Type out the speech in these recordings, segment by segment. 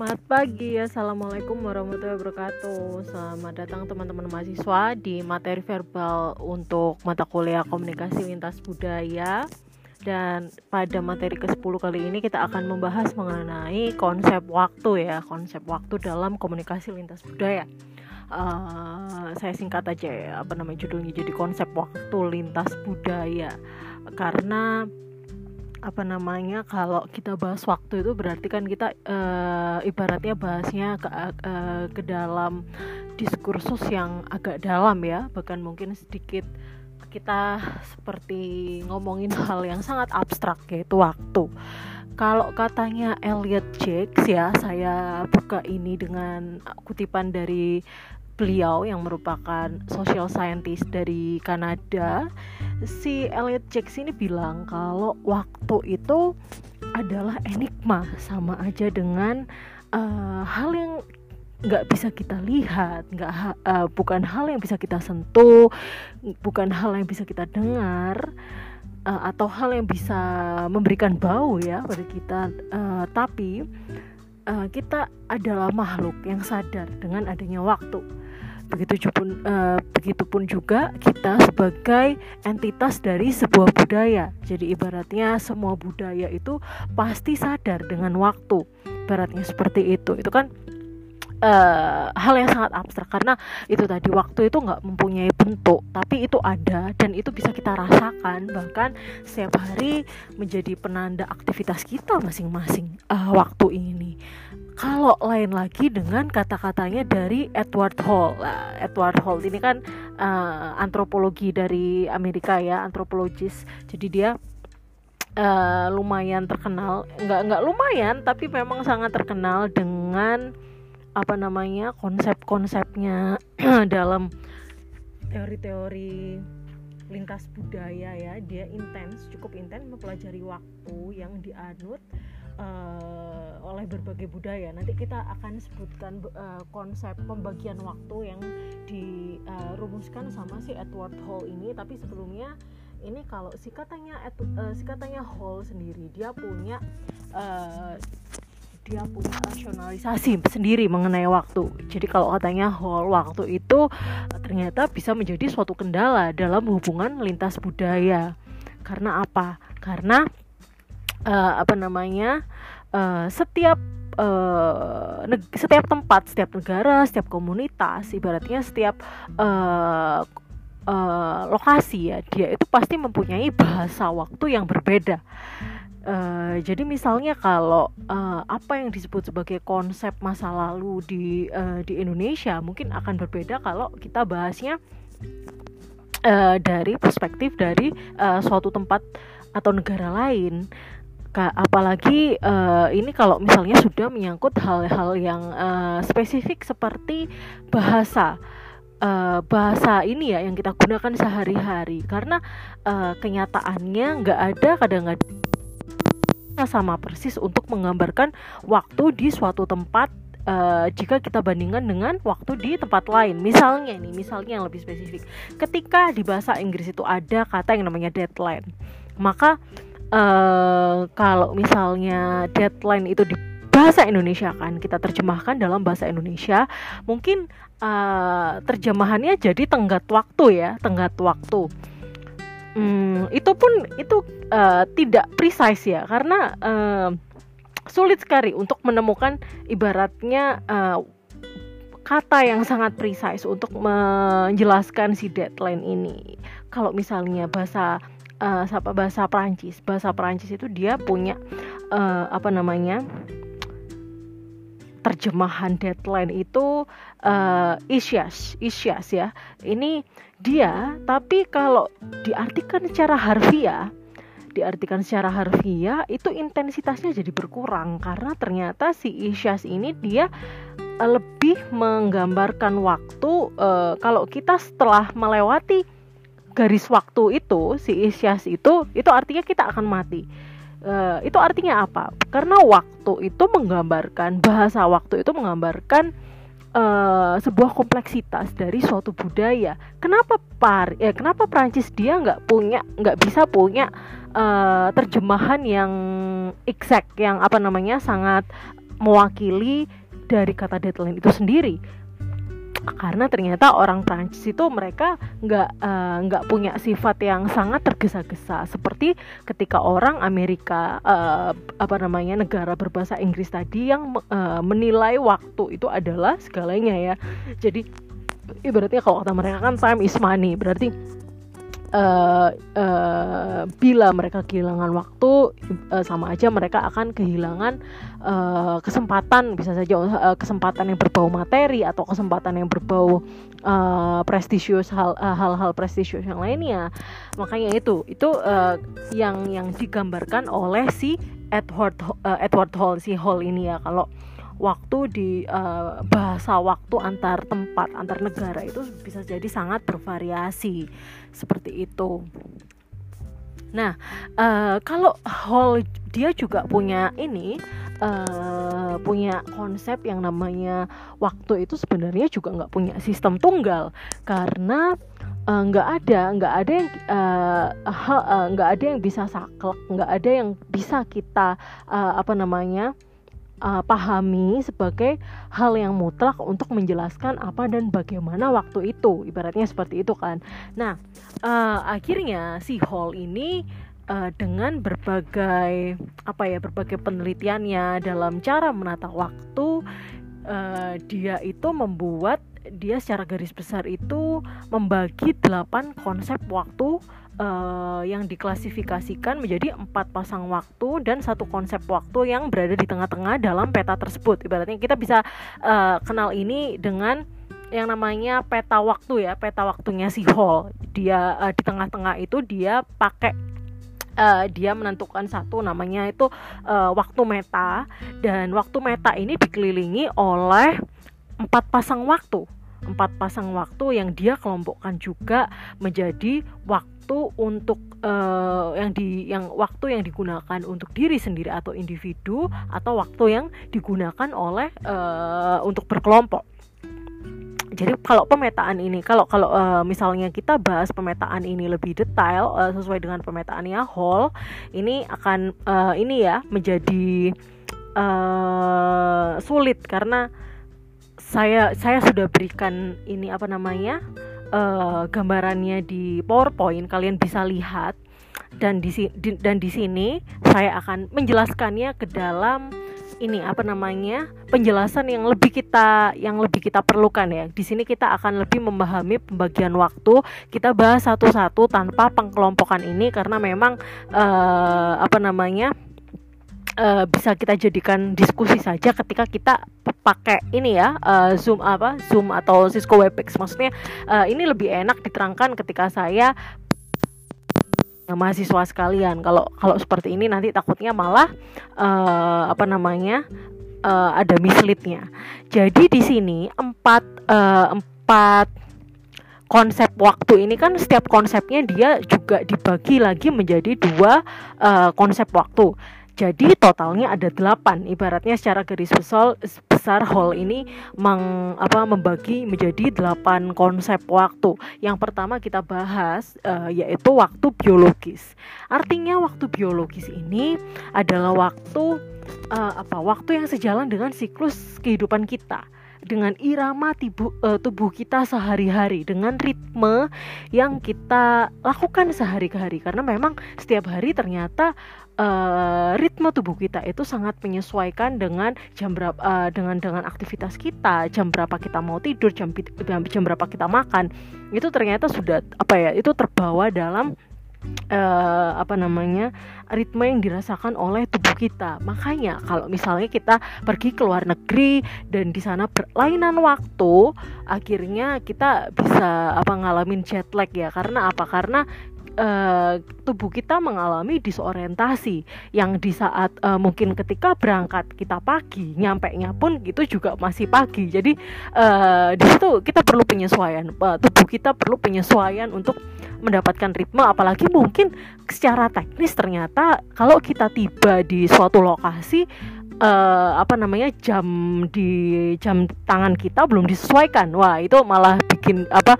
Selamat pagi, Assalamualaikum warahmatullahi wabarakatuh. Selamat datang teman-teman mahasiswa di materi verbal untuk mata kuliah komunikasi lintas budaya. Dan pada materi ke-10 kali ini kita akan membahas mengenai konsep waktu ya. Konsep waktu dalam komunikasi lintas budaya. Uh, Saya singkat aja ya, apa namanya judulnya? Jadi konsep waktu lintas budaya. Karena apa namanya kalau kita bahas waktu itu berarti kan kita uh, ibaratnya bahasnya ke, uh, ke dalam diskursus yang agak dalam ya. Bahkan mungkin sedikit kita seperti ngomongin hal yang sangat abstrak yaitu waktu. Kalau katanya Elliot Jakes ya saya buka ini dengan kutipan dari beliau yang merupakan social scientist dari Kanada, si Elliot Jacks ini bilang kalau waktu itu adalah enigma sama aja dengan uh, hal yang nggak bisa kita lihat, nggak uh, bukan hal yang bisa kita sentuh, bukan hal yang bisa kita dengar uh, atau hal yang bisa memberikan bau ya pada kita, uh, tapi kita adalah makhluk yang sadar dengan adanya waktu begitu pun uh, begitupun juga kita sebagai entitas dari sebuah budaya. Jadi ibaratnya semua budaya itu pasti sadar dengan waktu. Ibaratnya seperti itu. Itu kan uh, hal yang sangat abstrak. Karena itu tadi waktu itu nggak mempunyai bentuk tapi itu ada dan itu bisa kita rasakan. Bahkan setiap hari menjadi penanda aktivitas kita masing-masing uh, waktu ini kalau lain lagi dengan kata-katanya dari Edward Hall. Nah, Edward Hall ini kan uh, antropologi dari Amerika ya, antropologis. Jadi dia uh, lumayan terkenal, nggak nggak lumayan, tapi memang sangat terkenal dengan apa namanya konsep-konsepnya dalam teori-teori lintas budaya ya dia intens cukup intens mempelajari waktu yang dianut uh, oleh berbagai budaya. Nanti kita akan sebutkan uh, konsep pembagian waktu yang dirumuskan sama si Edward Hall ini. Tapi sebelumnya ini kalau si katanya uh, si katanya Hall sendiri dia punya uh, dia punya rasionalisasi sendiri mengenai waktu. Jadi kalau katanya Hall waktu itu ternyata bisa menjadi suatu kendala dalam hubungan lintas budaya. Karena apa? Karena uh, apa namanya uh, setiap uh, setiap tempat, setiap negara, setiap komunitas, ibaratnya setiap uh, uh, lokasi ya, dia itu pasti mempunyai bahasa waktu yang berbeda. Uh, jadi misalnya kalau uh, apa yang disebut sebagai konsep masa lalu di uh, di Indonesia mungkin akan berbeda kalau kita bahasnya uh, dari perspektif dari uh, suatu tempat atau negara lain apalagi uh, ini kalau misalnya sudah menyangkut hal-hal yang uh, spesifik seperti bahasa uh, bahasa ini ya yang kita gunakan sehari-hari karena uh, kenyataannya nggak ada kadang-kadang sama persis untuk menggambarkan waktu di suatu tempat uh, jika kita bandingkan dengan waktu di tempat lain. Misalnya ini, misalnya yang lebih spesifik. Ketika di bahasa Inggris itu ada kata yang namanya deadline, maka uh, kalau misalnya deadline itu di bahasa Indonesia kan kita terjemahkan dalam bahasa Indonesia mungkin uh, terjemahannya jadi tenggat waktu ya tenggat waktu. Hmm, itu pun itu uh, tidak precise ya karena uh, sulit sekali untuk menemukan ibaratnya uh, kata yang sangat precise untuk menjelaskan si deadline ini. Kalau misalnya bahasa uh, bahasa Perancis. Bahasa Perancis itu dia punya uh, apa namanya terjemahan deadline itu uh, isyas isyas ya. Ini dia tapi kalau diartikan secara harfiah diartikan secara harfiah itu intensitasnya jadi berkurang. Karena ternyata si isyas ini dia lebih menggambarkan waktu uh, kalau kita setelah melewati garis waktu itu si isyas itu itu artinya kita akan mati. Uh, itu artinya apa? Karena waktu itu menggambarkan bahasa waktu itu menggambarkan uh, sebuah kompleksitas dari suatu budaya. Kenapa par ya kenapa Prancis dia nggak punya nggak bisa punya uh, terjemahan yang exact yang apa namanya sangat mewakili dari kata deadline itu sendiri karena ternyata orang Prancis itu mereka nggak uh, nggak punya sifat yang sangat tergesa-gesa. Seperti ketika orang Amerika uh, apa namanya negara berbahasa Inggris tadi yang uh, menilai waktu itu adalah segalanya ya. Jadi ibaratnya kalau kata mereka kan time is money berarti uh, uh, bila mereka kehilangan waktu uh, sama aja mereka akan kehilangan uh, kesempatan bisa saja uh, kesempatan yang berbau materi atau kesempatan yang berbau uh, prestisius hal hal-hal prestisius yang lainnya. Makanya itu itu uh, yang yang digambarkan oleh si Edward uh, Edward Hall si Hall ini ya. Kalau waktu di uh, bahasa waktu antar tempat antar negara itu bisa jadi sangat bervariasi seperti itu. Nah, uh, kalau Hall dia juga punya ini uh, punya konsep yang namanya waktu itu sebenarnya juga nggak punya sistem tunggal karena nggak uh, ada nggak ada yang nggak uh, uh, ada yang bisa saklek nggak ada yang bisa kita uh, apa namanya uh, pahami sebagai hal yang mutlak untuk menjelaskan apa dan bagaimana waktu itu. Ibaratnya seperti itu kan. Nah uh, akhirnya si Hall ini uh, dengan berbagai apa ya berbagai penelitiannya dalam cara menata waktu uh, dia itu membuat dia secara garis besar itu membagi delapan konsep waktu uh, yang diklasifikasikan menjadi empat pasang waktu dan satu konsep waktu yang berada di tengah-tengah dalam peta tersebut. Ibaratnya kita bisa uh, kenal ini dengan yang namanya peta waktu ya, peta waktunya si Hall. Dia uh, di tengah-tengah itu dia pakai uh, dia menentukan satu namanya itu uh, waktu meta dan waktu meta ini dikelilingi oleh empat pasang waktu empat pasang waktu yang dia kelompokkan juga menjadi waktu waktu untuk uh, yang di yang waktu yang digunakan untuk diri sendiri atau individu atau waktu yang digunakan oleh uh, untuk berkelompok. Jadi kalau pemetaan ini, kalau kalau uh, misalnya kita bahas pemetaan ini lebih detail uh, sesuai dengan pemetaannya Hall, ini akan uh, ini ya menjadi uh, sulit karena saya saya sudah berikan ini apa namanya uh, gambarannya di PowerPoint kalian bisa lihat. Dan di, di dan di sini saya akan menjelaskannya ke dalam ini apa namanya penjelasan yang lebih kita yang lebih kita perlukan ya. Di sini kita akan lebih memahami pembagian waktu. Kita bahas satu-satu tanpa pengkelompokan ini karena memang uh, apa namanya uh, bisa kita jadikan diskusi saja ketika kita pakai ini ya uh, zoom apa zoom atau Cisco Webex. Maksudnya uh, ini lebih enak diterangkan ketika saya mahasiswa sekalian. Kalau kalau seperti ini nanti takutnya malah uh, apa namanya uh, ada misleadnya. Jadi di sini empat uh, empat konsep waktu ini kan setiap konsepnya dia juga dibagi lagi menjadi dua uh, konsep waktu jadi totalnya ada delapan. Ibaratnya secara garis besar besar hall ini meng, apa, membagi menjadi delapan konsep waktu. Yang pertama kita bahas uh, yaitu waktu biologis. Artinya waktu biologis ini adalah waktu uh, apa? Waktu yang sejalan dengan siklus kehidupan kita dengan irama tubuh, uh, tubuh kita sehari-hari dengan ritme yang kita lakukan sehari hari karena memang setiap hari ternyata uh, ritme tubuh kita itu sangat menyesuaikan dengan jam berapa uh, dengan dengan aktivitas kita. Jam berapa kita mau tidur jam jam berapa kita makan itu ternyata sudah apa ya itu terbawa dalam uh, apa namanya ritme yang dirasakan oleh tubuh kita. Makanya kalau misalnya kita pergi ke luar negeri dan di sana berlainan waktu akhirnya kita bisa apa ngalamin jet lag ya. Karena apa? Karena uh, tubuh kita mengalami disorientasi yang di saat uh, mungkin ketika berangkat kita pagi nyampe nya pun itu juga masih pagi. Jadi uh, di situ kita perlu penyesuaian uh, tubuh kita perlu penyesuaian untuk mendapatkan ritme. Apalagi mungkin secara teknis ternyata kalau kita tiba di suatu lokasi uh, apa namanya jam di jam tangan kita belum disesuaikan. Wah itu malah bikin apa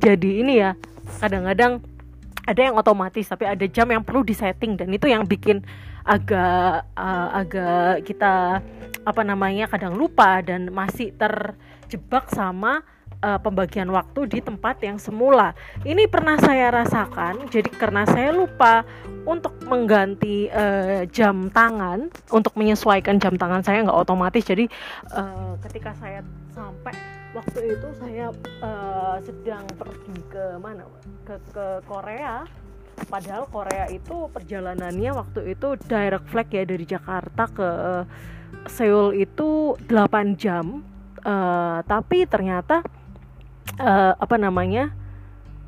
jadi ini ya kadang-kadang ada yang otomatis tapi ada jam yang perlu disetting dan itu yang bikin agak uh, agak kita apa namanya kadang lupa dan masih terjebak sama uh, pembagian waktu di tempat yang semula. Ini pernah saya rasakan. Jadi karena saya lupa untuk mengganti uh, jam tangan, untuk menyesuaikan jam tangan saya nggak otomatis. Jadi uh, ketika saya sampai waktu itu saya uh, sedang pergi ke mana? Ke ke Korea. Padahal Korea itu perjalanannya waktu itu direct flight ya dari Jakarta ke uh, Seoul itu 8 jam. Uh, tapi ternyata uh, apa namanya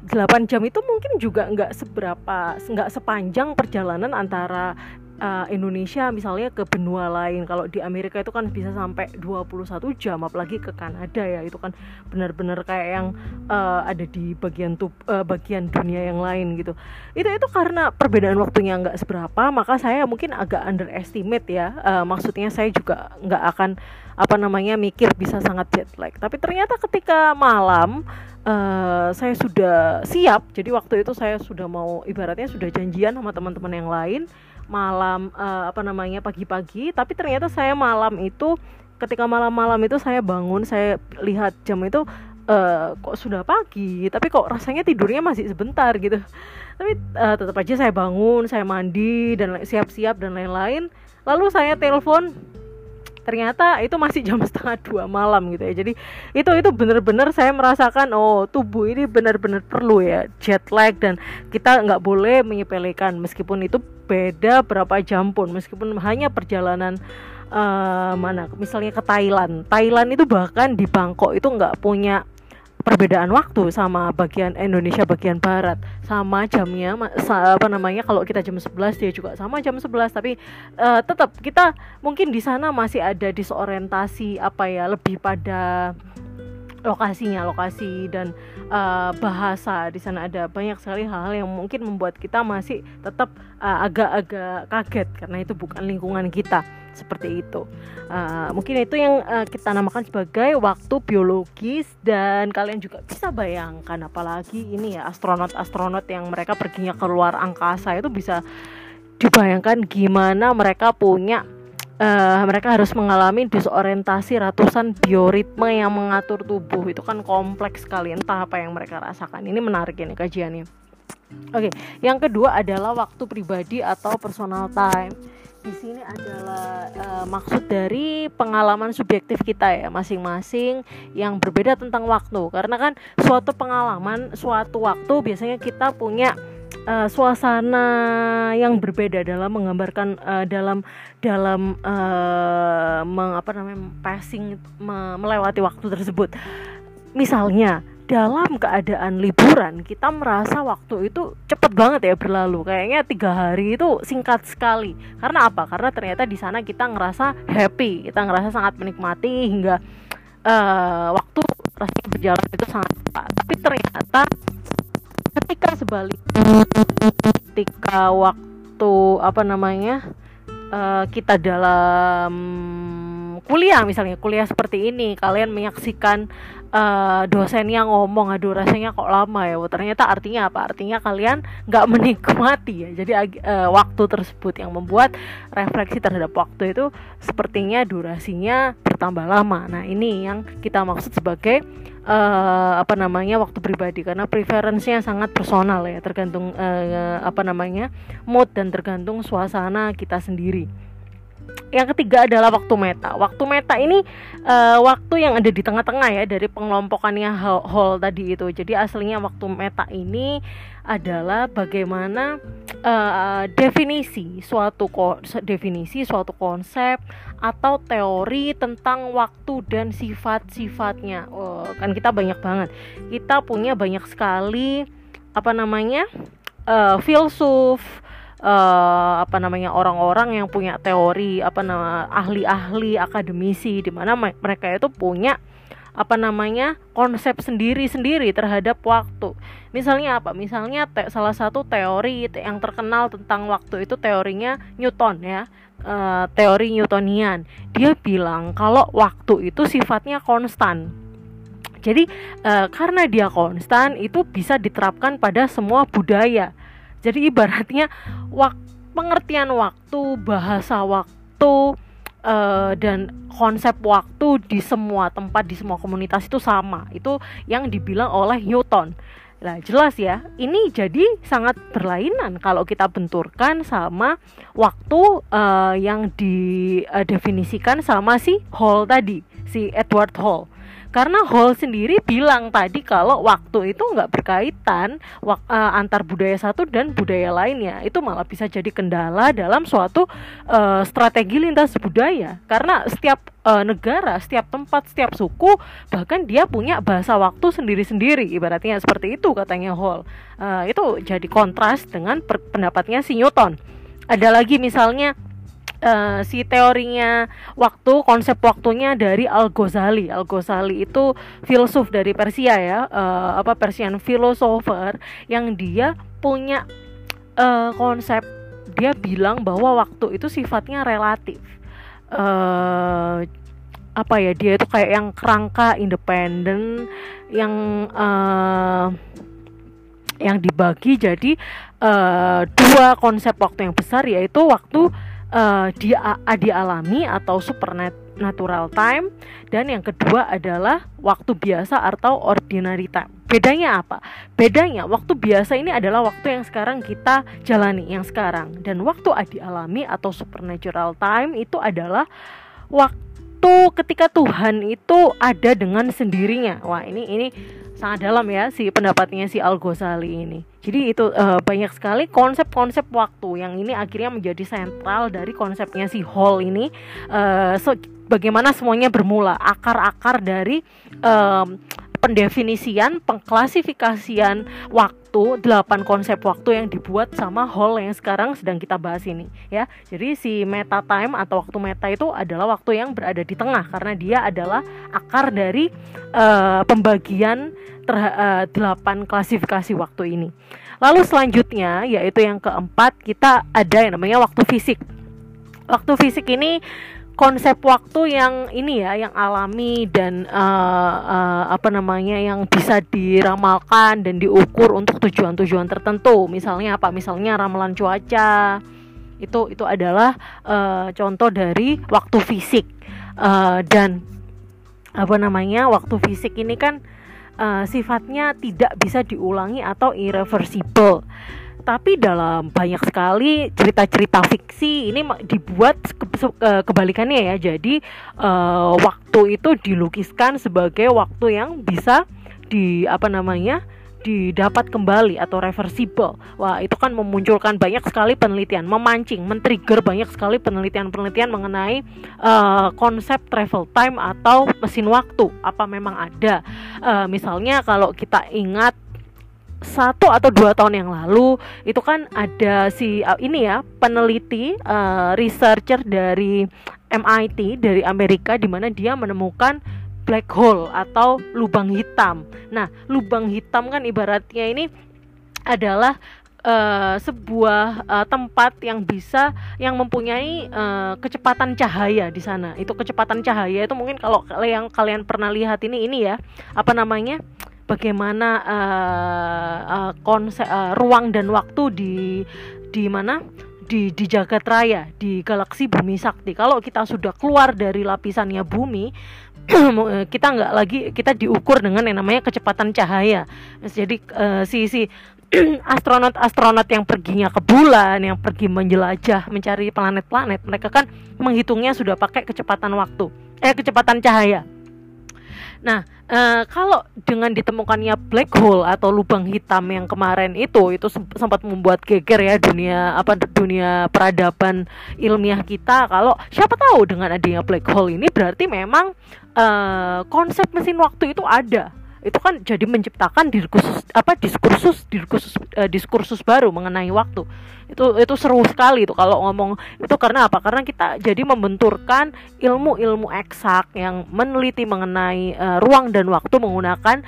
8 jam itu mungkin juga nggak seberapa nggak sepanjang perjalanan antara uh, Indonesia misalnya ke benua lain. Kalau di Amerika itu kan bisa sampai 21 jam apalagi ke Kanada ya. Itu kan benar-benar kayak yang uh, ada di bagian tub, uh, bagian dunia yang lain gitu. Itu itu karena perbedaan waktunya nggak seberapa maka saya mungkin agak underestimate ya. Uh, maksudnya saya juga nggak akan apa namanya mikir bisa sangat jet lag. Tapi ternyata ketika malam uh, saya sudah siap. Jadi waktu itu saya sudah mau ibaratnya sudah janjian sama teman-teman yang lain malam uh, apa namanya pagi-pagi tapi ternyata saya malam itu ketika malam-malam itu saya bangun saya lihat jam itu uh, kok sudah pagi tapi kok rasanya tidurnya masih sebentar gitu. Tapi uh, tetap aja saya bangun saya mandi dan siap-siap dan lain-lain. Lalu saya telepon ternyata itu masih jam setengah dua malam gitu ya. Jadi itu itu benar-benar saya merasakan oh tubuh ini benar-benar perlu ya jet lag dan kita nggak boleh menyepelekan. Meskipun itu beda berapa jam pun meskipun hanya perjalanan uh, mana misalnya ke Thailand. Thailand itu bahkan di Bangkok itu nggak punya perbedaan waktu sama bagian Indonesia bagian barat. Sama jamnya apa namanya kalau kita jam 11 dia juga sama jam 11 tapi uh, tetap kita mungkin di sana masih ada disorientasi apa ya lebih pada lokasinya lokasi dan uh, bahasa di sana ada banyak sekali hal-hal yang mungkin membuat kita masih tetap uh, agak-agak kaget karena itu bukan lingkungan kita seperti itu. Uh, mungkin itu yang uh, kita namakan sebagai waktu biologis dan kalian juga bisa bayangkan apalagi ini ya astronot-astronot yang mereka perginya ke luar angkasa itu bisa dibayangkan gimana mereka punya uh, mereka harus mengalami disorientasi ratusan bioritme yang mengatur tubuh. Itu kan kompleks sekali entah apa yang mereka rasakan. Ini menarik ini kajiannya. Oke, okay. yang kedua adalah waktu pribadi atau personal time. Di sini adalah uh, maksud dari pengalaman subjektif kita ya masing-masing yang berbeda tentang waktu. Karena kan suatu pengalaman suatu waktu biasanya kita punya uh, suasana yang berbeda dalam menggambarkan uh, dalam dalam uh, meng, apa namanya passing me, melewati waktu tersebut. Misalnya dalam keadaan liburan kita merasa waktu itu cepet banget ya berlalu. Kayaknya tiga hari itu singkat sekali. Karena apa? Karena ternyata di sana kita ngerasa happy kita ngerasa sangat menikmati hingga uh, waktu rasanya berjalan itu sangat cepat tapi ternyata ketika sebaliknya ketika waktu apa namanya uh, kita dalam kuliah misalnya kuliah seperti ini kalian menyaksikan uh, yang ngomong aduh rasanya kok lama ya ternyata artinya apa? Artinya kalian nggak menikmati ya. Jadi uh, waktu tersebut yang membuat refleksi terhadap waktu itu sepertinya durasinya bertambah lama. Nah ini yang kita maksud sebagai uh, apa namanya waktu pribadi. Karena preferensinya sangat personal ya tergantung uh, apa namanya mood dan tergantung suasana kita sendiri yang ketiga adalah waktu meta. Waktu meta ini uh, waktu yang ada di tengah-tengah ya dari pengelompokannya whole tadi itu. Jadi aslinya waktu meta ini adalah bagaimana uh, definisi suatu definisi suatu konsep atau teori tentang waktu dan sifat-sifatnya. Oh, kan kita banyak banget. Kita punya banyak sekali apa namanya? Uh, filsuf uh, apa namanya orang-orang yang punya teori apa nama ahli-ahli akademisi di mana mereka itu punya apa namanya konsep sendiri-sendiri terhadap waktu. Misalnya apa? Misalnya te salah satu teori yang terkenal tentang waktu itu teorinya Newton ya. Uh, teori Newtonian. Dia bilang kalau waktu itu sifatnya konstan. Jadi uh, karena dia konstan itu bisa diterapkan pada semua budaya jadi ibaratnya waktu pengertian waktu, bahasa waktu uh, dan konsep waktu di semua tempat di semua komunitas itu sama. Itu yang dibilang oleh Newton. Nah, jelas ya, ini jadi sangat berlainan kalau kita benturkan sama waktu uh, yang didefinisikan sama si Hall tadi, si Edward Hall karena Hall sendiri bilang tadi kalau waktu itu nggak berkaitan uh, antar budaya satu dan budaya lainnya. Itu malah bisa jadi kendala dalam suatu uh, strategi lintas budaya. Karena setiap uh, negara, setiap tempat, setiap suku bahkan dia punya bahasa waktu sendiri-sendiri. Ibaratnya seperti itu katanya Hall. Uh, itu jadi kontras dengan pendapatnya si Newton. Ada lagi misalnya uh, si teorinya waktu konsep waktunya dari Al Ghazali. Al Ghazali itu filsuf dari Persia ya uh, apa Persian philosopher yang dia punya uh, konsep. Dia bilang bahwa waktu itu sifatnya relatif. Uh, apa ya dia itu kayak yang kerangka independen yang uh, yang dibagi jadi uh, dua konsep waktu yang besar yaitu waktu uh, dia dialami atau supernatural time dan yang kedua adalah waktu biasa atau ordinary time. Bedanya apa? Bedanya waktu biasa ini adalah waktu yang sekarang kita jalani yang sekarang dan waktu dialami atau supernatural time itu adalah waktu ketika Tuhan itu ada dengan sendirinya. Wah, ini ini sangat dalam ya si pendapatnya si Al Ghazali ini. Jadi itu uh, banyak sekali konsep-konsep waktu yang ini akhirnya menjadi sentral dari konsepnya si Hall ini. Uh, so, bagaimana semuanya bermula akar-akar dari um, pendefinisian, pengklasifikasian waktu, delapan konsep waktu yang dibuat sama Hall yang sekarang sedang kita bahas ini ya. Jadi si meta time atau waktu meta itu adalah waktu yang berada di tengah karena dia adalah akar dari uh, pembagian uh, delapan klasifikasi waktu ini. Lalu selanjutnya yaitu yang keempat kita ada yang namanya waktu fisik. Waktu fisik ini konsep waktu yang ini ya yang alami dan uh, uh, apa namanya yang bisa diramalkan dan diukur untuk tujuan-tujuan tertentu misalnya apa misalnya ramalan cuaca itu itu adalah uh, contoh dari waktu fisik uh, dan apa namanya waktu fisik ini kan uh, sifatnya tidak bisa diulangi atau irreversible. Tapi dalam banyak sekali cerita-cerita fiksi ini dibuat ke, ke, kebalikannya ya. Jadi uh, waktu itu dilukiskan sebagai waktu yang bisa di apa namanya didapat kembali atau reversible. Wah, itu kan memunculkan banyak sekali penelitian, memancing, men-trigger banyak sekali penelitian-penelitian mengenai uh, konsep travel time atau mesin waktu. Apa memang ada? Uh, misalnya kalau kita ingat satu atau dua tahun yang lalu itu kan ada si uh, ini ya peneliti uh, researcher dari MIT dari Amerika di mana dia menemukan black hole atau lubang hitam. Nah, lubang hitam kan ibaratnya ini adalah uh, sebuah uh, tempat yang bisa yang mempunyai uh, kecepatan cahaya di sana. Itu kecepatan cahaya itu mungkin kalau yang kalian pernah lihat ini ini ya, apa namanya? bagaimana uh, uh, konsep uh, ruang dan waktu di di mana di di jagat raya di galaksi bumi sakti kalau kita sudah keluar dari lapisannya bumi kita nggak lagi kita diukur dengan yang namanya kecepatan cahaya jadi uh, si si astronot-astronot yang perginya ke bulan, yang pergi menjelajah mencari planet-planet, mereka kan menghitungnya sudah pakai kecepatan waktu, eh kecepatan cahaya. Nah, Uh, kalau dengan ditemukannya black hole atau lubang hitam yang kemarin itu itu sempat membuat geger ya dunia apa dunia peradaban ilmiah kita. Kalau siapa tahu dengan adanya black hole ini berarti memang uh, konsep mesin waktu itu ada itu kan jadi menciptakan diskursus apa diskursus diskursus uh, diskursus baru mengenai waktu. Itu itu seru sekali itu kalau ngomong. Itu karena apa? Karena kita jadi membenturkan ilmu-ilmu eksak yang meneliti mengenai uh, ruang dan waktu menggunakan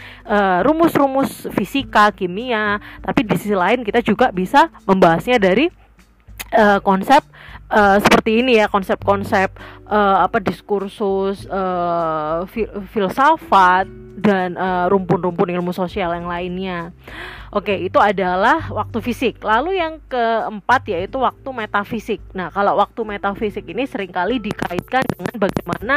rumus-rumus uh, fisika kimia. Tapi di sisi lain kita juga bisa membahasnya dari uh, konsep uh, seperti ini ya konsep-konsep uh, apa diskursus uh, fil filsafat dan rumpun-rumpun uh, ilmu sosial yang lainnya. Oke, itu adalah waktu fisik. Lalu yang keempat yaitu waktu metafisik. Nah, kalau waktu metafisik ini sering kali dikaitkan dengan bagaimana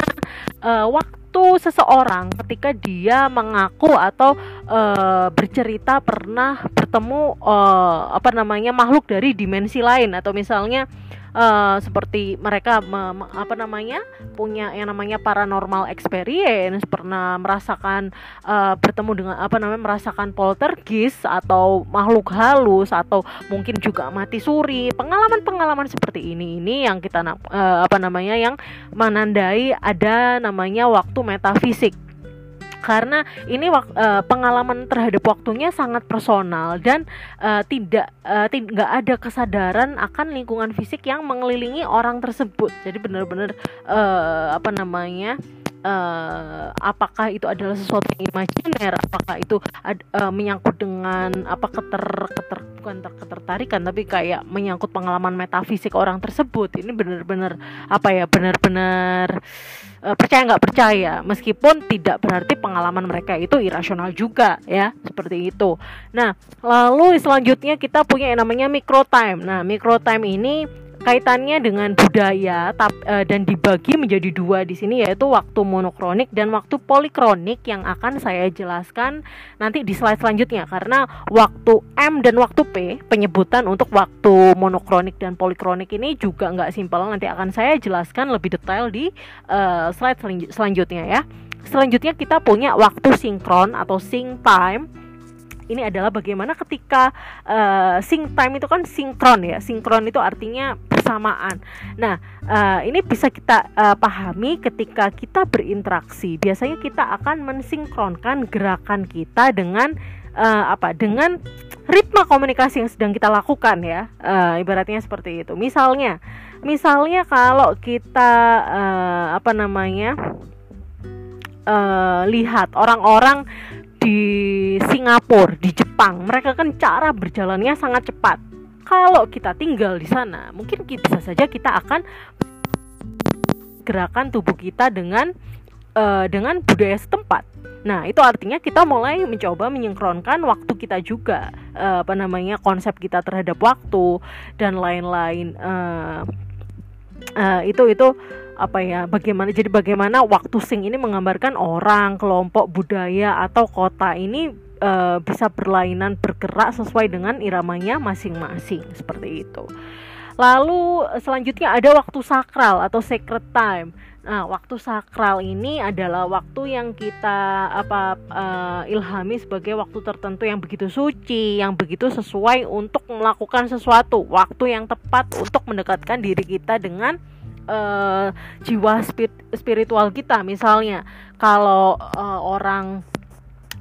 uh, waktu seseorang ketika dia mengaku atau uh, bercerita pernah bertemu uh, apa namanya makhluk dari dimensi lain. Atau misalnya uh, seperti mereka me, apa namanya punya yang namanya paranormal experience pernah merasakan uh, bertemu dengan apa namanya merasakan poltergeist atau makhluk halus atau mungkin juga mati suri. Pengalaman-pengalaman seperti ini ini yang kita uh, apa namanya yang menandai ada namanya waktu metafisik karena ini uh, pengalaman terhadap waktunya sangat personal dan uh, tidak uh, tidak ada kesadaran akan lingkungan fisik yang mengelilingi orang tersebut. Jadi benar-benar uh, apa namanya uh, apakah itu adalah sesuatu yang imajiner apakah itu ad, uh, menyangkut dengan apa keter keter bukan ter, ketertarikan tapi kayak menyangkut pengalaman metafisik orang tersebut. Ini benar-benar apa ya benar-benar uh, percaya nggak percaya? Meskipun tidak berarti pengalaman mereka itu irasional juga ya. Seperti itu. Nah lalu selanjutnya kita punya yang namanya micro time. Nah micro time ini kaitannya dengan budaya tap, e, dan dibagi menjadi dua di sini yaitu waktu monokronik dan waktu polikronik yang akan saya jelaskan nanti di slide selanjutnya. Karena waktu M dan waktu P penyebutan untuk waktu monokronik dan polikronik ini juga nggak simpel. Nanti akan saya jelaskan lebih detail di e, slide selanjutnya ya. Selanjutnya kita punya waktu sinkron atau sync time ini adalah bagaimana ketika uh, sync time itu kan sinkron ya. Sinkron itu artinya bersamaan nah uh, ini bisa kita uh, pahami ketika kita berinteraksi. Biasanya kita akan mensinkronkan gerakan kita dengan uh, apa? Dengan ritme komunikasi yang sedang kita lakukan ya. Uh, ibaratnya seperti itu. Misalnya misalnya kalau kita uh, apa namanya uh, lihat orang-orang di Singapura, di Jepang, mereka kan cara berjalannya sangat cepat. Kalau kita tinggal di sana, mungkin bisa saja kita akan gerakan tubuh kita dengan uh, dengan budaya setempat. Nah, itu artinya kita mulai mencoba menyinkronkan waktu kita juga, uh, apa namanya konsep kita terhadap waktu dan lain-lain. Uh, uh, itu itu apa ya bagaimana jadi bagaimana waktu sing ini menggambarkan orang kelompok budaya atau kota ini e, bisa berlainan bergerak sesuai dengan iramanya masing-masing seperti itu. Lalu selanjutnya ada waktu sakral atau sacred time. Nah, waktu sakral ini adalah waktu yang kita apa uh, ilhami sebagai waktu tertentu yang begitu suci, yang begitu sesuai untuk melakukan sesuatu, waktu yang tepat untuk mendekatkan diri kita dengan uh, jiwa spiritual kita misalnya. Kalau uh, orang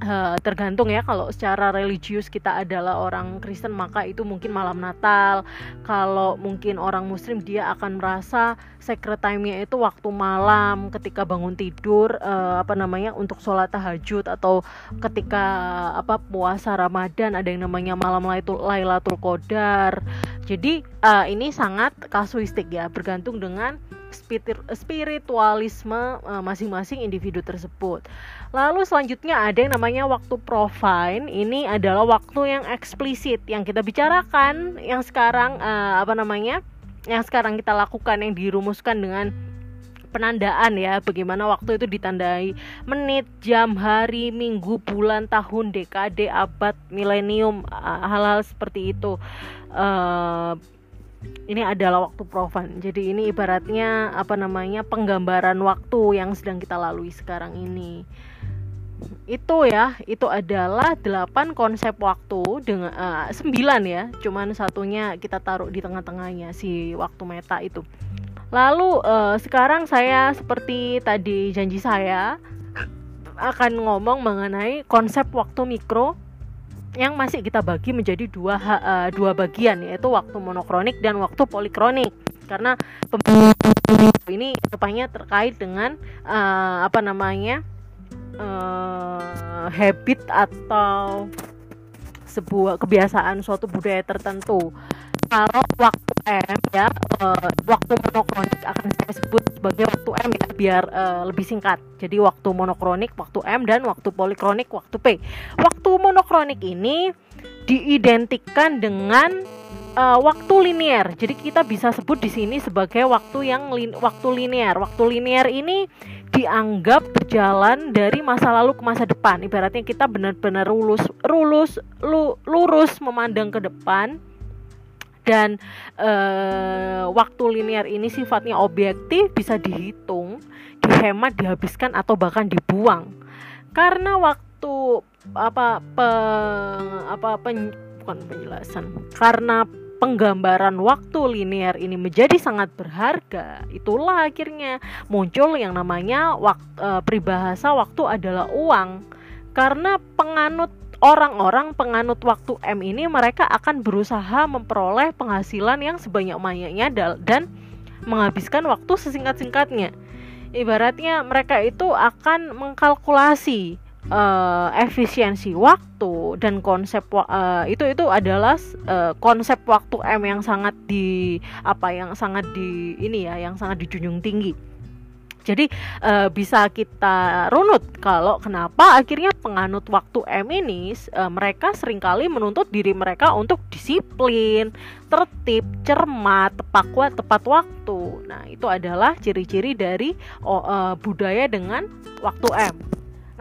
uh, tergantung ya kalau secara religius kita adalah orang Kristen maka itu mungkin malam Natal. Kalau mungkin orang Muslim dia akan merasa secret time-nya itu waktu malam ketika bangun tidur uh, apa namanya untuk sholat tahajud atau ketika apa puasa Ramadan ada yang namanya malam Lailatul Qadar. Jadi uh, ini sangat kasuistik ya bergantung dengan spiritualisme masing-masing individu tersebut. Lalu selanjutnya ada yang namanya waktu profile. Ini adalah waktu yang eksplisit yang kita bicarakan, yang sekarang uh, apa namanya? Yang sekarang kita lakukan yang dirumuskan dengan penandaan ya bagaimana waktu itu ditandai menit, jam, hari, minggu, bulan, tahun, dekade, abad, milenium, hal-hal seperti itu. Ini adalah waktu profan. Jadi ini ibaratnya apa namanya penggambaran waktu yang sedang kita lalui sekarang ini. Itu ya itu adalah delapan konsep waktu dengan uh, sembilan ya. Cuman satunya kita taruh di tengah-tengahnya si waktu meta itu. Lalu uh, sekarang saya seperti tadi janji saya akan ngomong mengenai konsep waktu mikro yang masih kita bagi menjadi dua uh, dua bagian yaitu waktu monokronik dan waktu polikronik karena ini rupanya terkait dengan uh, apa namanya uh, habit atau sebuah kebiasaan suatu budaya tertentu. Kalau waktu M ya uh, waktu monokronik akan saya sebut sebagai waktu M ya biar uh, lebih singkat. Jadi waktu monokronik waktu M dan waktu polikronik waktu P. Waktu monokronik ini diidentikan dengan uh, waktu linear. Jadi kita bisa sebut di sini sebagai waktu yang lin waktu linear. Waktu linear ini dianggap berjalan dari masa lalu ke masa depan. Ibaratnya kita benar-benar lurus lurus lu, lurus memandang ke depan dan uh, waktu linear ini sifatnya objektif bisa dihitung, dihemat, dihabiskan atau bahkan dibuang. Karena waktu apa pe, apa pen, bukan penjelasan. Karena penggambaran waktu linear ini menjadi sangat berharga, itulah akhirnya muncul yang namanya waktu, e, peribahasa waktu adalah uang. Karena penganut orang-orang penganut waktu M ini mereka akan berusaha memperoleh penghasilan yang sebanyak-banyaknya dan menghabiskan waktu sesingkat-singkatnya. Ibaratnya mereka itu akan mengkalkulasi uh, efisiensi waktu dan konsep uh, itu itu adalah uh, konsep waktu M yang sangat di apa yang sangat di ini ya yang sangat dijunjung tinggi. Jadi uh, bisa kita runut kalau kenapa akhirnya penganut waktu M ini uh, mereka sering kali menuntut diri mereka untuk disiplin, tertib, cermat, tepat tepat waktu. Nah, itu adalah ciri-ciri dari uh, budaya dengan waktu M.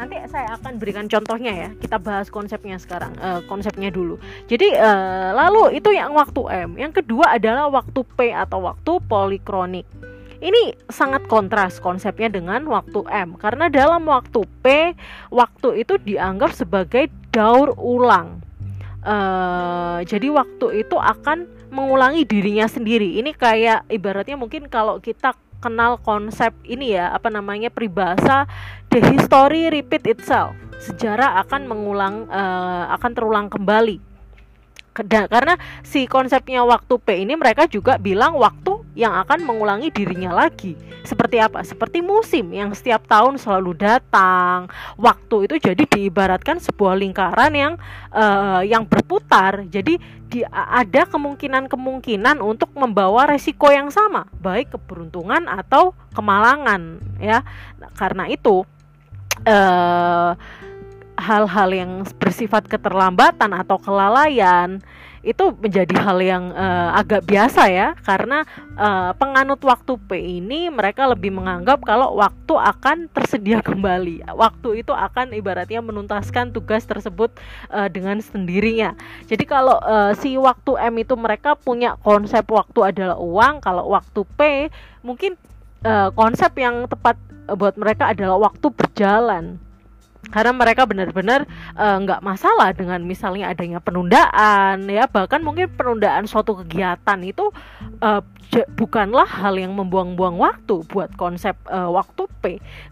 Nanti saya akan berikan contohnya ya. Kita bahas konsepnya sekarang uh, konsepnya dulu. Jadi uh, lalu itu yang waktu M. Yang kedua adalah waktu P atau waktu polikronik ini sangat kontras konsepnya dengan waktu M karena dalam waktu P waktu itu dianggap sebagai daur ulang. Uh, jadi waktu itu akan mengulangi dirinya sendiri. Ini kayak ibaratnya mungkin kalau kita kenal konsep ini ya apa namanya peribahasa the history repeat itself. Sejarah akan mengulang uh, akan terulang kembali. Karena si konsepnya waktu P ini mereka juga bilang waktu yang akan mengulangi dirinya lagi. Seperti apa? Seperti musim yang setiap tahun selalu datang. Waktu itu jadi diibaratkan sebuah lingkaran yang uh, yang berputar. Jadi di, ada kemungkinan-kemungkinan untuk membawa resiko yang sama, baik keberuntungan atau kemalangan ya. Nah, karena itu uh, hal-hal yang bersifat keterlambatan atau kelalaian itu menjadi hal yang uh, agak biasa ya. Karena uh, penganut waktu P ini mereka lebih menganggap kalau waktu akan tersedia kembali. Waktu itu akan ibaratnya menuntaskan tugas tersebut uh, dengan sendirinya. Jadi kalau uh, si waktu M itu mereka punya konsep waktu adalah uang kalau waktu P mungkin uh, konsep yang tepat buat mereka adalah waktu berjalan karena mereka benar-benar eh, nggak uh, masalah dengan misalnya adanya penundaan ya bahkan mungkin penundaan suatu kegiatan itu uh, bukanlah hal yang membuang-buang waktu buat konsep uh, waktu P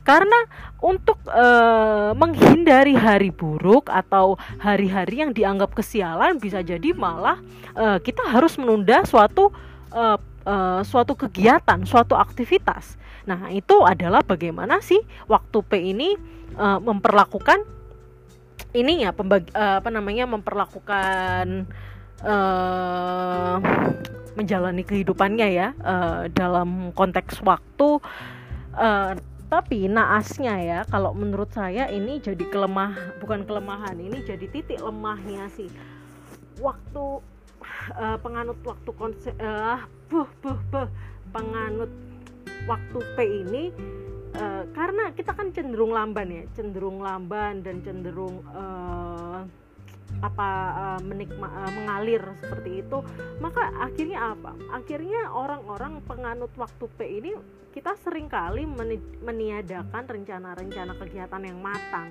karena untuk uh, menghindari hari buruk atau hari-hari yang dianggap kesialan bisa jadi malah uh, kita harus menunda suatu uh, uh, suatu kegiatan, suatu aktivitas. Nah, itu adalah bagaimana sih waktu P ini uh, memperlakukan ini ya pembagi, uh, apa namanya memperlakukan uh, menjalani kehidupannya ya uh, dalam konteks waktu. Uh, tapi naasnya ya kalau menurut saya ini jadi kelemah bukan kelemahan ini jadi titik lemahnya sih. Waktu uh, penganut waktu konsep uh, buh buh buh penganut waktu P ini uh, karena kita kan cenderung lamban ya cenderung lamban dan cenderung uh, apa uh, menikma, uh, mengalir seperti itu maka akhirnya apa? Akhirnya orang-orang penganut waktu P ini kita sering kali meniadakan rencana-rencana kegiatan yang matang.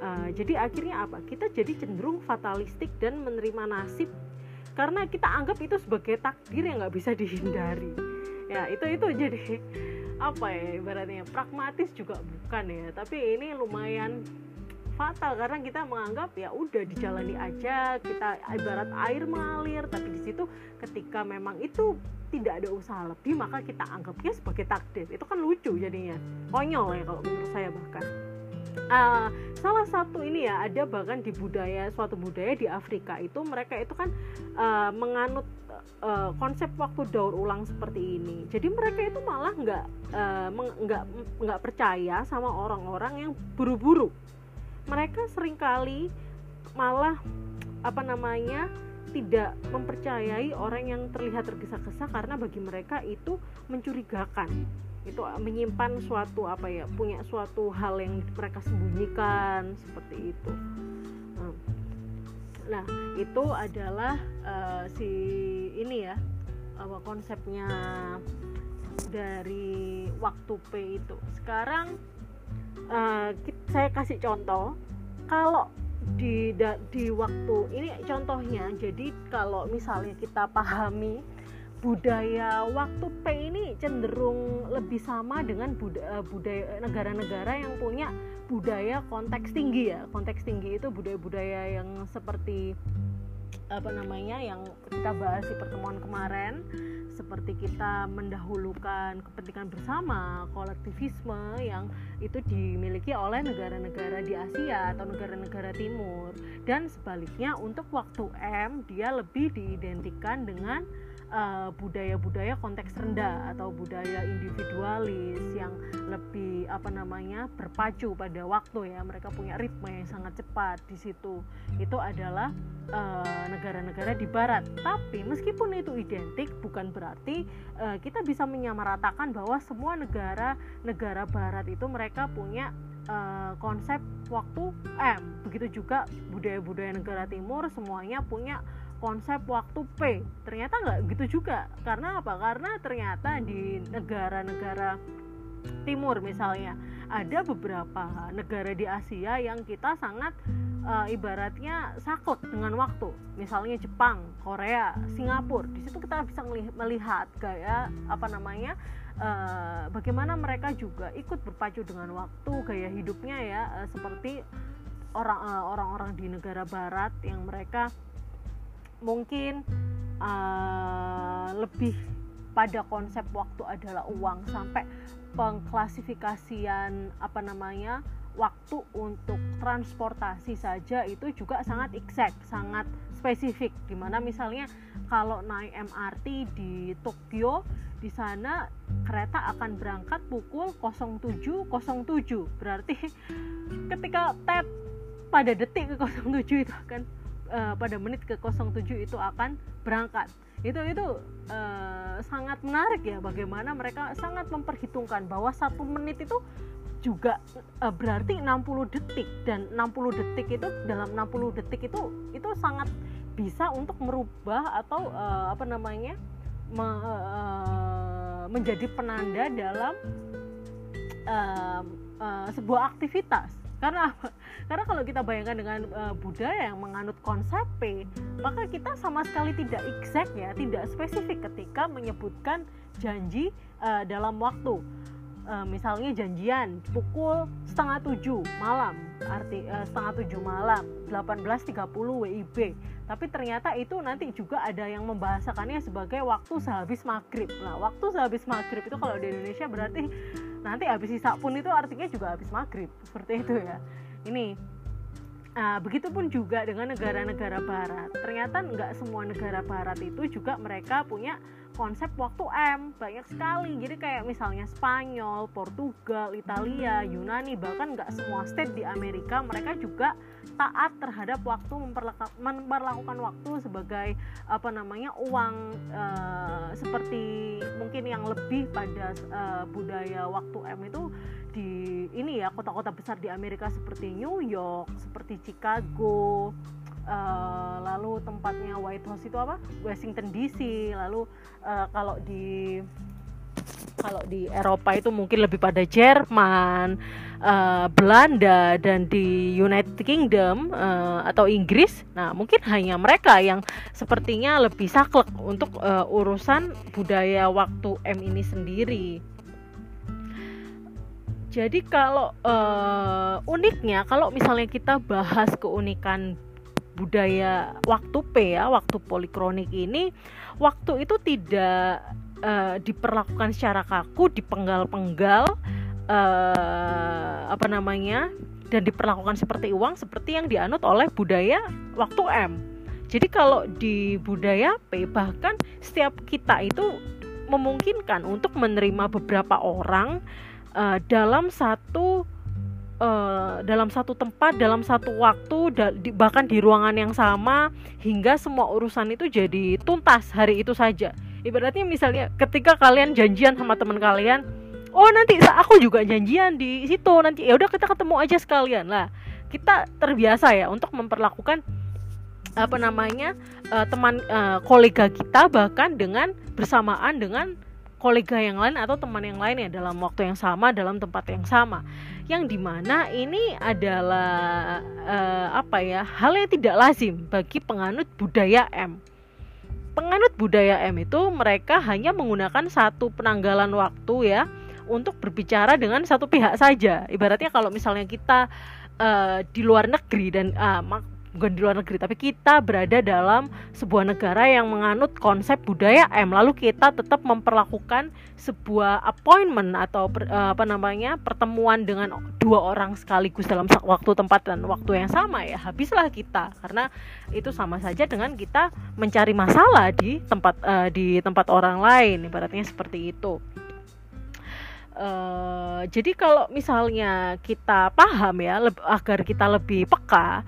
Uh, jadi akhirnya apa? Kita jadi cenderung fatalistik dan menerima nasib karena kita anggap itu sebagai takdir yang nggak bisa dihindari ya itu itu jadi apa ya ibaratnya pragmatis juga bukan ya tapi ini lumayan fatal karena kita menganggap ya udah dijalani aja kita ibarat air mengalir tapi di situ ketika memang itu tidak ada usaha lebih maka kita anggapnya sebagai takdir. Itu kan lucu jadinya konyol ya kalau menurut saya bahkan. Uh, salah satu ini ya ada bahkan di budaya suatu budaya di Afrika itu mereka itu kan uh, menganut uh, konsep waktu daur ulang seperti ini. Jadi mereka itu malah nggak uh, nggak percaya sama orang-orang yang buru-buru. Mereka sering kali malah apa namanya tidak mempercayai orang yang terlihat tergesa-gesa karena bagi mereka itu mencurigakan. Itu menyimpan suatu apa ya punya suatu hal yang mereka sembunyikan seperti itu. Nah itu adalah uh, si ini ya apa konsepnya dari waktu P itu. Sekarang uh, saya kasih contoh. Kalau di di waktu ini contohnya. Jadi kalau misalnya kita pahami budaya waktu P ini cenderung lebih sama dengan budaya, budaya negara-negara yang punya budaya konteks tinggi ya. Konteks tinggi itu budaya-budaya yang seperti apa namanya yang kita bahas di pertemuan kemarin. Seperti kita mendahulukan kepentingan bersama, kolektivisme yang itu dimiliki oleh negara-negara di Asia atau negara-negara timur. Dan sebaliknya untuk waktu M dia lebih diidentikan dengan Eh, budaya-budaya uh, konteks rendah atau budaya individualis yang lebih apa namanya berpacu pada waktu ya. Mereka punya ritme yang sangat cepat di situ. Itu adalah eh, negara-negara uh, di barat. Tapi meskipun itu identik bukan berarti uh, kita bisa menyamaratakan bahwa semua negara negara barat itu mereka punya Uh, konsep waktu M. Begitu juga budaya-budaya negara timur semuanya punya konsep waktu P. Ternyata nggak gitu juga. Karena apa? Karena ternyata di negara-negara timur misalnya ada beberapa negara di Asia yang kita sangat uh, ibaratnya saklek dengan waktu. Misalnya Jepang Korea Singapura. Di situ kita bisa melihat gaya apa namanya uh, bagaimana mereka juga ikut berpacu dengan waktu gaya hidupnya ya. Uh, seperti orang orang-orang di negara barat yang mereka mungkin uh, lebih pada konsep waktu adalah uang sampai pengklasifikasian apa namanya waktu untuk transportasi saja itu juga sangat exact, sangat spesifik. Di mana misalnya kalau naik MRT di Tokyo, di sana kereta akan berangkat pukul 07.07. Berarti ketika tap pada detik ke 07 itu akan uh, pada menit ke 07 itu akan berangkat. Itu itu uh, sangat menarik ya bagaimana mereka sangat memperhitungkan bahwa satu menit itu juga uh, berarti 60 detik. Dan 60 detik itu dalam 60 detik itu itu sangat bisa untuk merubah atau uh, apa namanya me, uh, menjadi penanda dalam uh, uh, sebuah aktivitas karena? Karena kalau kita bayangkan dengan uh, budaya yang menganut konsep P, maka kita sama sekali tidak exact ya, tidak spesifik ketika menyebutkan janji uh, dalam waktu. Uh, misalnya janjian pukul setengah tujuh malam, arti uh, setengah tujuh malam, 18.30 WIB. Tapi ternyata itu nanti juga ada yang membahasakannya sebagai waktu sehabis maghrib. Nah, waktu sehabis maghrib itu kalau di Indonesia berarti nanti habis sisa pun itu artinya juga habis maghrib. Seperti itu ya. Ini uh, begitupun juga dengan negara-negara barat. Ternyata nggak semua negara barat itu juga mereka punya konsep waktu M. Banyak sekali. Jadi kayak misalnya Spanyol, Portugal, Italia, Yunani bahkan nggak semua state di Amerika mereka juga taat terhadap waktu memperlakukan waktu sebagai apa namanya uang uh, seperti mungkin yang lebih pada uh, budaya waktu M itu di ini ya kota-kota besar di Amerika seperti New York, seperti Chicago, uh, lalu tempatnya White House itu apa? Washington DC lalu uh, kalau di kalau di Eropa itu mungkin lebih pada Jerman, uh, Belanda dan di United Kingdom uh, atau Inggris. Nah, mungkin hanya mereka yang sepertinya lebih saklek untuk uh, urusan budaya waktu M ini sendiri. Jadi kalau uh, uniknya kalau misalnya kita bahas keunikan budaya waktu P ya, waktu polikronik ini, waktu itu tidak uh, diperlakukan secara kaku, dipenggal-penggal, uh, apa namanya, dan diperlakukan seperti uang seperti yang dianut oleh budaya waktu M. Jadi kalau di budaya P bahkan setiap kita itu memungkinkan untuk menerima beberapa orang uh, dalam satu uh, dalam satu tempat dalam satu waktu da, di, bahkan di ruangan yang sama hingga semua urusan itu jadi tuntas hari itu saja. Ibaratnya misalnya ketika kalian janjian sama teman kalian oh nanti aku juga janjian di situ nanti ya udah kita ketemu aja sekalian. Lah kita terbiasa ya untuk memperlakukan apa namanya uh, teman uh, kolega kita bahkan dengan bersamaan dengan kolega yang lain atau teman yang lain ya dalam waktu yang sama dalam tempat yang sama. Yang di mana ini adalah uh, apa ya hal yang tidak lazim bagi penganut budaya M penganut budaya M itu mereka hanya menggunakan satu penanggalan waktu ya untuk berbicara dengan satu pihak saja. Ibaratnya kalau misalnya kita uh, di luar negeri dan uh, bukan di luar negeri tapi kita berada dalam sebuah negara yang menganut konsep budaya M. Lalu kita tetap memperlakukan sebuah appointment atau per, uh, apa namanya pertemuan dengan dua orang sekaligus dalam waktu tempat dan waktu yang sama ya habislah kita. Karena itu sama saja dengan kita mencari masalah di tempat uh, di tempat orang lain ibaratnya seperti itu. Uh, jadi kalau misalnya kita paham ya agar kita lebih peka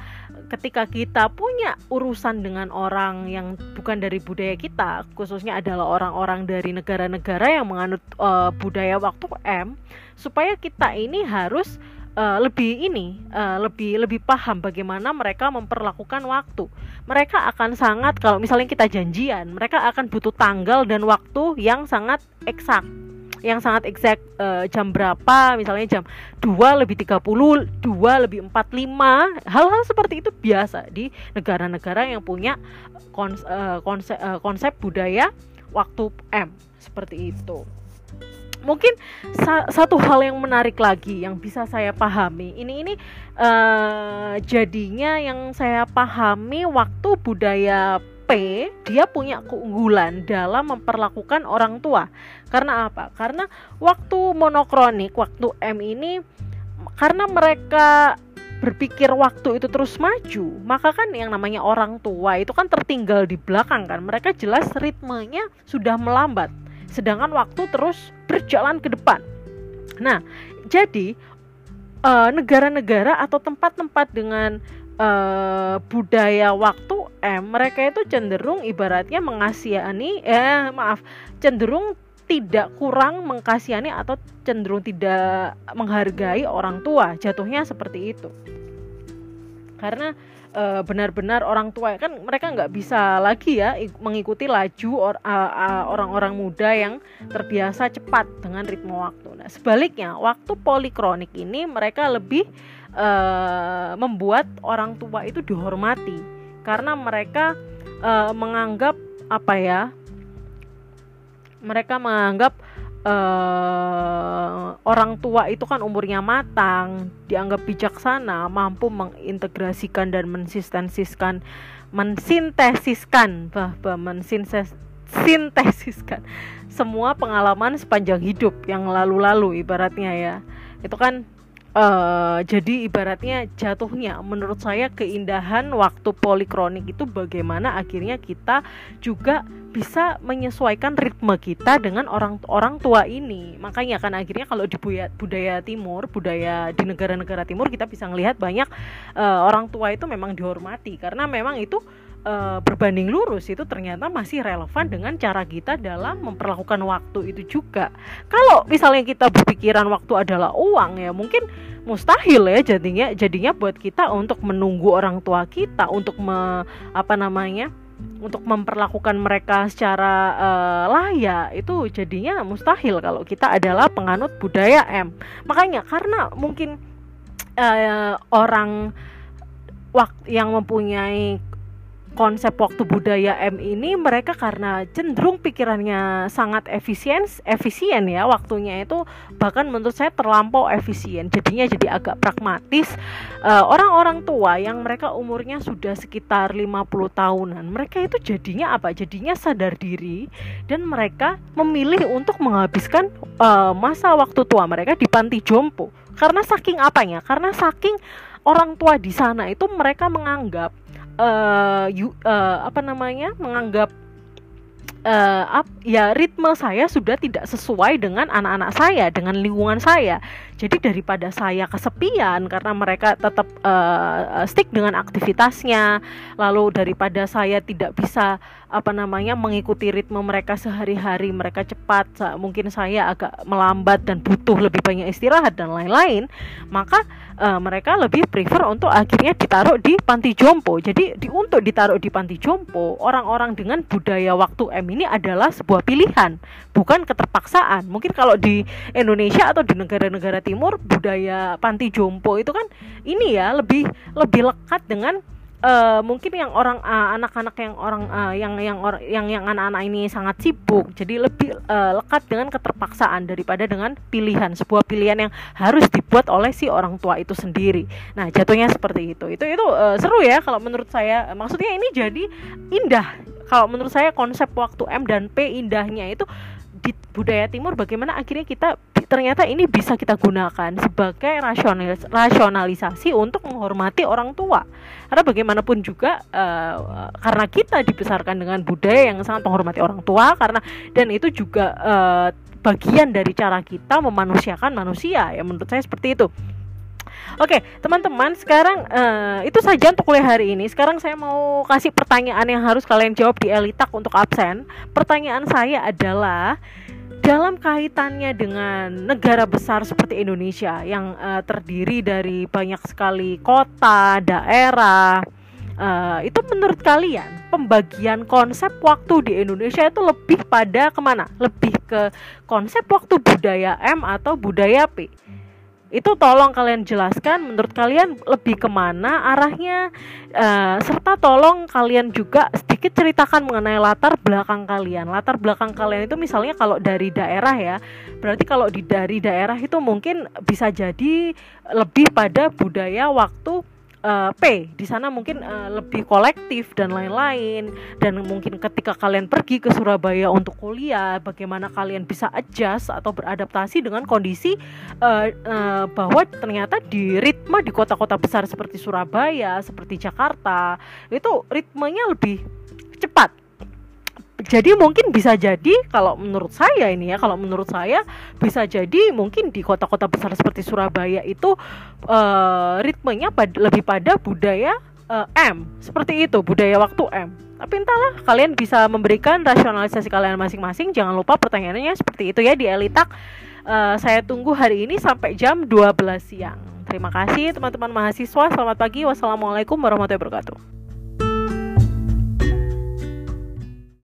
ketika kita punya urusan dengan orang yang bukan dari budaya kita khususnya adalah orang-orang dari negara-negara yang menganut uh, budaya waktu M supaya kita ini harus uh, lebih ini uh, lebih lebih paham bagaimana mereka memperlakukan waktu. Mereka akan sangat kalau misalnya kita janjian mereka akan butuh tanggal dan waktu yang sangat eksak yang sangat exact uh, jam berapa misalnya jam 2 lebih 30 2 lebih 45 hal-hal seperti itu biasa di negara-negara yang punya kons uh, konsep, uh, konsep budaya waktu M seperti itu mungkin sa satu hal yang menarik lagi yang bisa saya pahami ini ini uh, jadinya yang saya pahami waktu budaya P dia punya keunggulan dalam memperlakukan orang tua. Karena apa? Karena waktu monokronik, waktu M ini karena mereka berpikir waktu itu terus maju, maka kan yang namanya orang tua itu kan tertinggal di belakang kan. Mereka jelas ritmenya sudah melambat, sedangkan waktu terus berjalan ke depan. Nah, jadi eh, negara-negara atau tempat-tempat dengan uh, budaya waktu M mereka itu cenderung ibaratnya mengasihani eh maaf cenderung tidak kurang mengkasihani atau cenderung tidak menghargai orang tua. Jatuhnya seperti itu. Karena benar benar-benar orang tua kan mereka nggak bisa lagi ya mengikuti laju or, orang-orang muda yang terbiasa cepat dengan ritme waktu. Nah sebaliknya waktu polikronik ini mereka lebih uh, membuat orang tua itu dihormati. Karena mereka uh, menganggap apa ya mereka menganggap uh, orang tua itu kan umurnya matang dianggap bijaksana mampu mengintegrasikan dan mensintesiskan mensintesiskan bah, bah mensintesiskan semua pengalaman sepanjang hidup yang lalu-lalu ibaratnya ya. Itu kan Uh, jadi ibaratnya jatuhnya menurut saya keindahan waktu polikronik itu bagaimana akhirnya kita juga bisa menyesuaikan ritme kita dengan orang orang tua ini. Makanya kan akhirnya kalau di budaya, timur budaya di negara-negara timur kita bisa melihat banyak uh, orang tua itu memang dihormati. Karena memang itu uh, berbanding lurus itu ternyata masih relevan dengan cara kita dalam memperlakukan waktu itu juga. Kalau misalnya kita berpikiran waktu adalah uang ya mungkin mustahil ya jadinya jadinya buat kita untuk menunggu orang tua kita untuk me, apa namanya untuk memperlakukan mereka secara uh, layak itu jadinya mustahil kalau kita adalah penganut budaya M. Makanya karena mungkin uh, orang yang mempunyai konsep waktu budaya M ini mereka karena cenderung pikirannya sangat efisien efisien ya waktunya itu bahkan menurut saya terlampau efisien. Jadinya jadi agak pragmatis. Eh, orang-orang uh, tua yang mereka umurnya sudah sekitar 50 tahunan mereka itu jadinya apa? Jadinya sadar diri dan mereka memilih untuk menghabiskan uh, masa waktu tua mereka di panti jompo. Karena saking apanya? Karena saking orang tua di sana itu mereka menganggap uh, you, uh, apa namanya menganggap uh, up, ya ritme saya sudah tidak sesuai dengan anak-anak saya, dengan lingkungan saya. Jadi daripada saya kesepian karena mereka tetap uh, stick dengan aktivitasnya, lalu daripada saya tidak bisa apa namanya mengikuti ritme mereka sehari-hari, mereka cepat, mungkin saya agak melambat dan butuh lebih banyak istirahat dan lain-lain, maka uh, mereka lebih prefer untuk akhirnya ditaruh di panti jompo. Jadi di, untuk ditaruh di panti jompo, orang-orang dengan budaya waktu M ini adalah sebuah pilihan, bukan keterpaksaan. Mungkin kalau di Indonesia atau di negara-negara timur budaya panti jompo itu kan ini ya lebih lebih lekat dengan uh, mungkin yang orang uh, anak-anak yang orang uh, yang yang or, yang yang anak-anak ini sangat sibuk. Jadi lebih uh, lekat dengan keterpaksaan daripada dengan pilihan sebuah pilihan yang harus dibuat oleh si orang tua itu sendiri. Nah jatuhnya seperti itu. Itu itu uh, seru ya kalau menurut saya. Maksudnya ini jadi indah. Kalau menurut saya konsep waktu M dan P indahnya itu di budaya timur bagaimana akhirnya kita ternyata ini bisa kita gunakan sebagai rasionalis rasionalisasi untuk menghormati orang tua karena bagaimanapun juga uh, karena kita dibesarkan dengan budaya yang sangat menghormati orang tua karena dan itu juga uh, bagian dari cara kita memanusiakan manusia ya menurut saya seperti itu Oke, teman-teman, sekarang uh, itu saja untuk kuliah hari ini. Sekarang saya mau kasih pertanyaan yang harus kalian jawab di Elitak untuk absen. Pertanyaan saya adalah dalam kaitannya dengan negara besar seperti Indonesia yang uh, terdiri dari banyak sekali kota, daerah, uh, itu menurut kalian pembagian konsep waktu di Indonesia itu lebih pada ke mana? Lebih ke konsep waktu budaya M atau budaya P? Itu tolong kalian jelaskan menurut kalian lebih ke mana arahnya uh, serta tolong kalian juga sedikit ceritakan mengenai latar belakang kalian. Latar belakang kalian itu misalnya kalau dari daerah ya berarti kalau di dari daerah itu mungkin bisa jadi lebih pada budaya waktu uh, P di sana mungkin uh, lebih kolektif dan lain-lain. Dan mungkin ketika kalian pergi ke Surabaya untuk kuliah bagaimana kalian bisa adjust atau beradaptasi dengan kondisi uh, uh, bahwa ternyata di ritme di kota-kota besar seperti Surabaya seperti Jakarta itu ritmenya lebih cepat jadi mungkin bisa jadi kalau menurut saya ini ya kalau menurut saya bisa jadi mungkin di kota-kota besar seperti Surabaya itu uh, ritmenya pad lebih pada budaya uh, M. Seperti itu budaya waktu M. Tapi entahlah kalian bisa memberikan rasionalisasi kalian masing-masing. Jangan lupa pertanyaannya seperti itu ya di Elitak. Uh, saya tunggu hari ini sampai jam 12 siang. Terima kasih teman-teman mahasiswa. Selamat pagi. Wassalamualaikum warahmatullahi wabarakatuh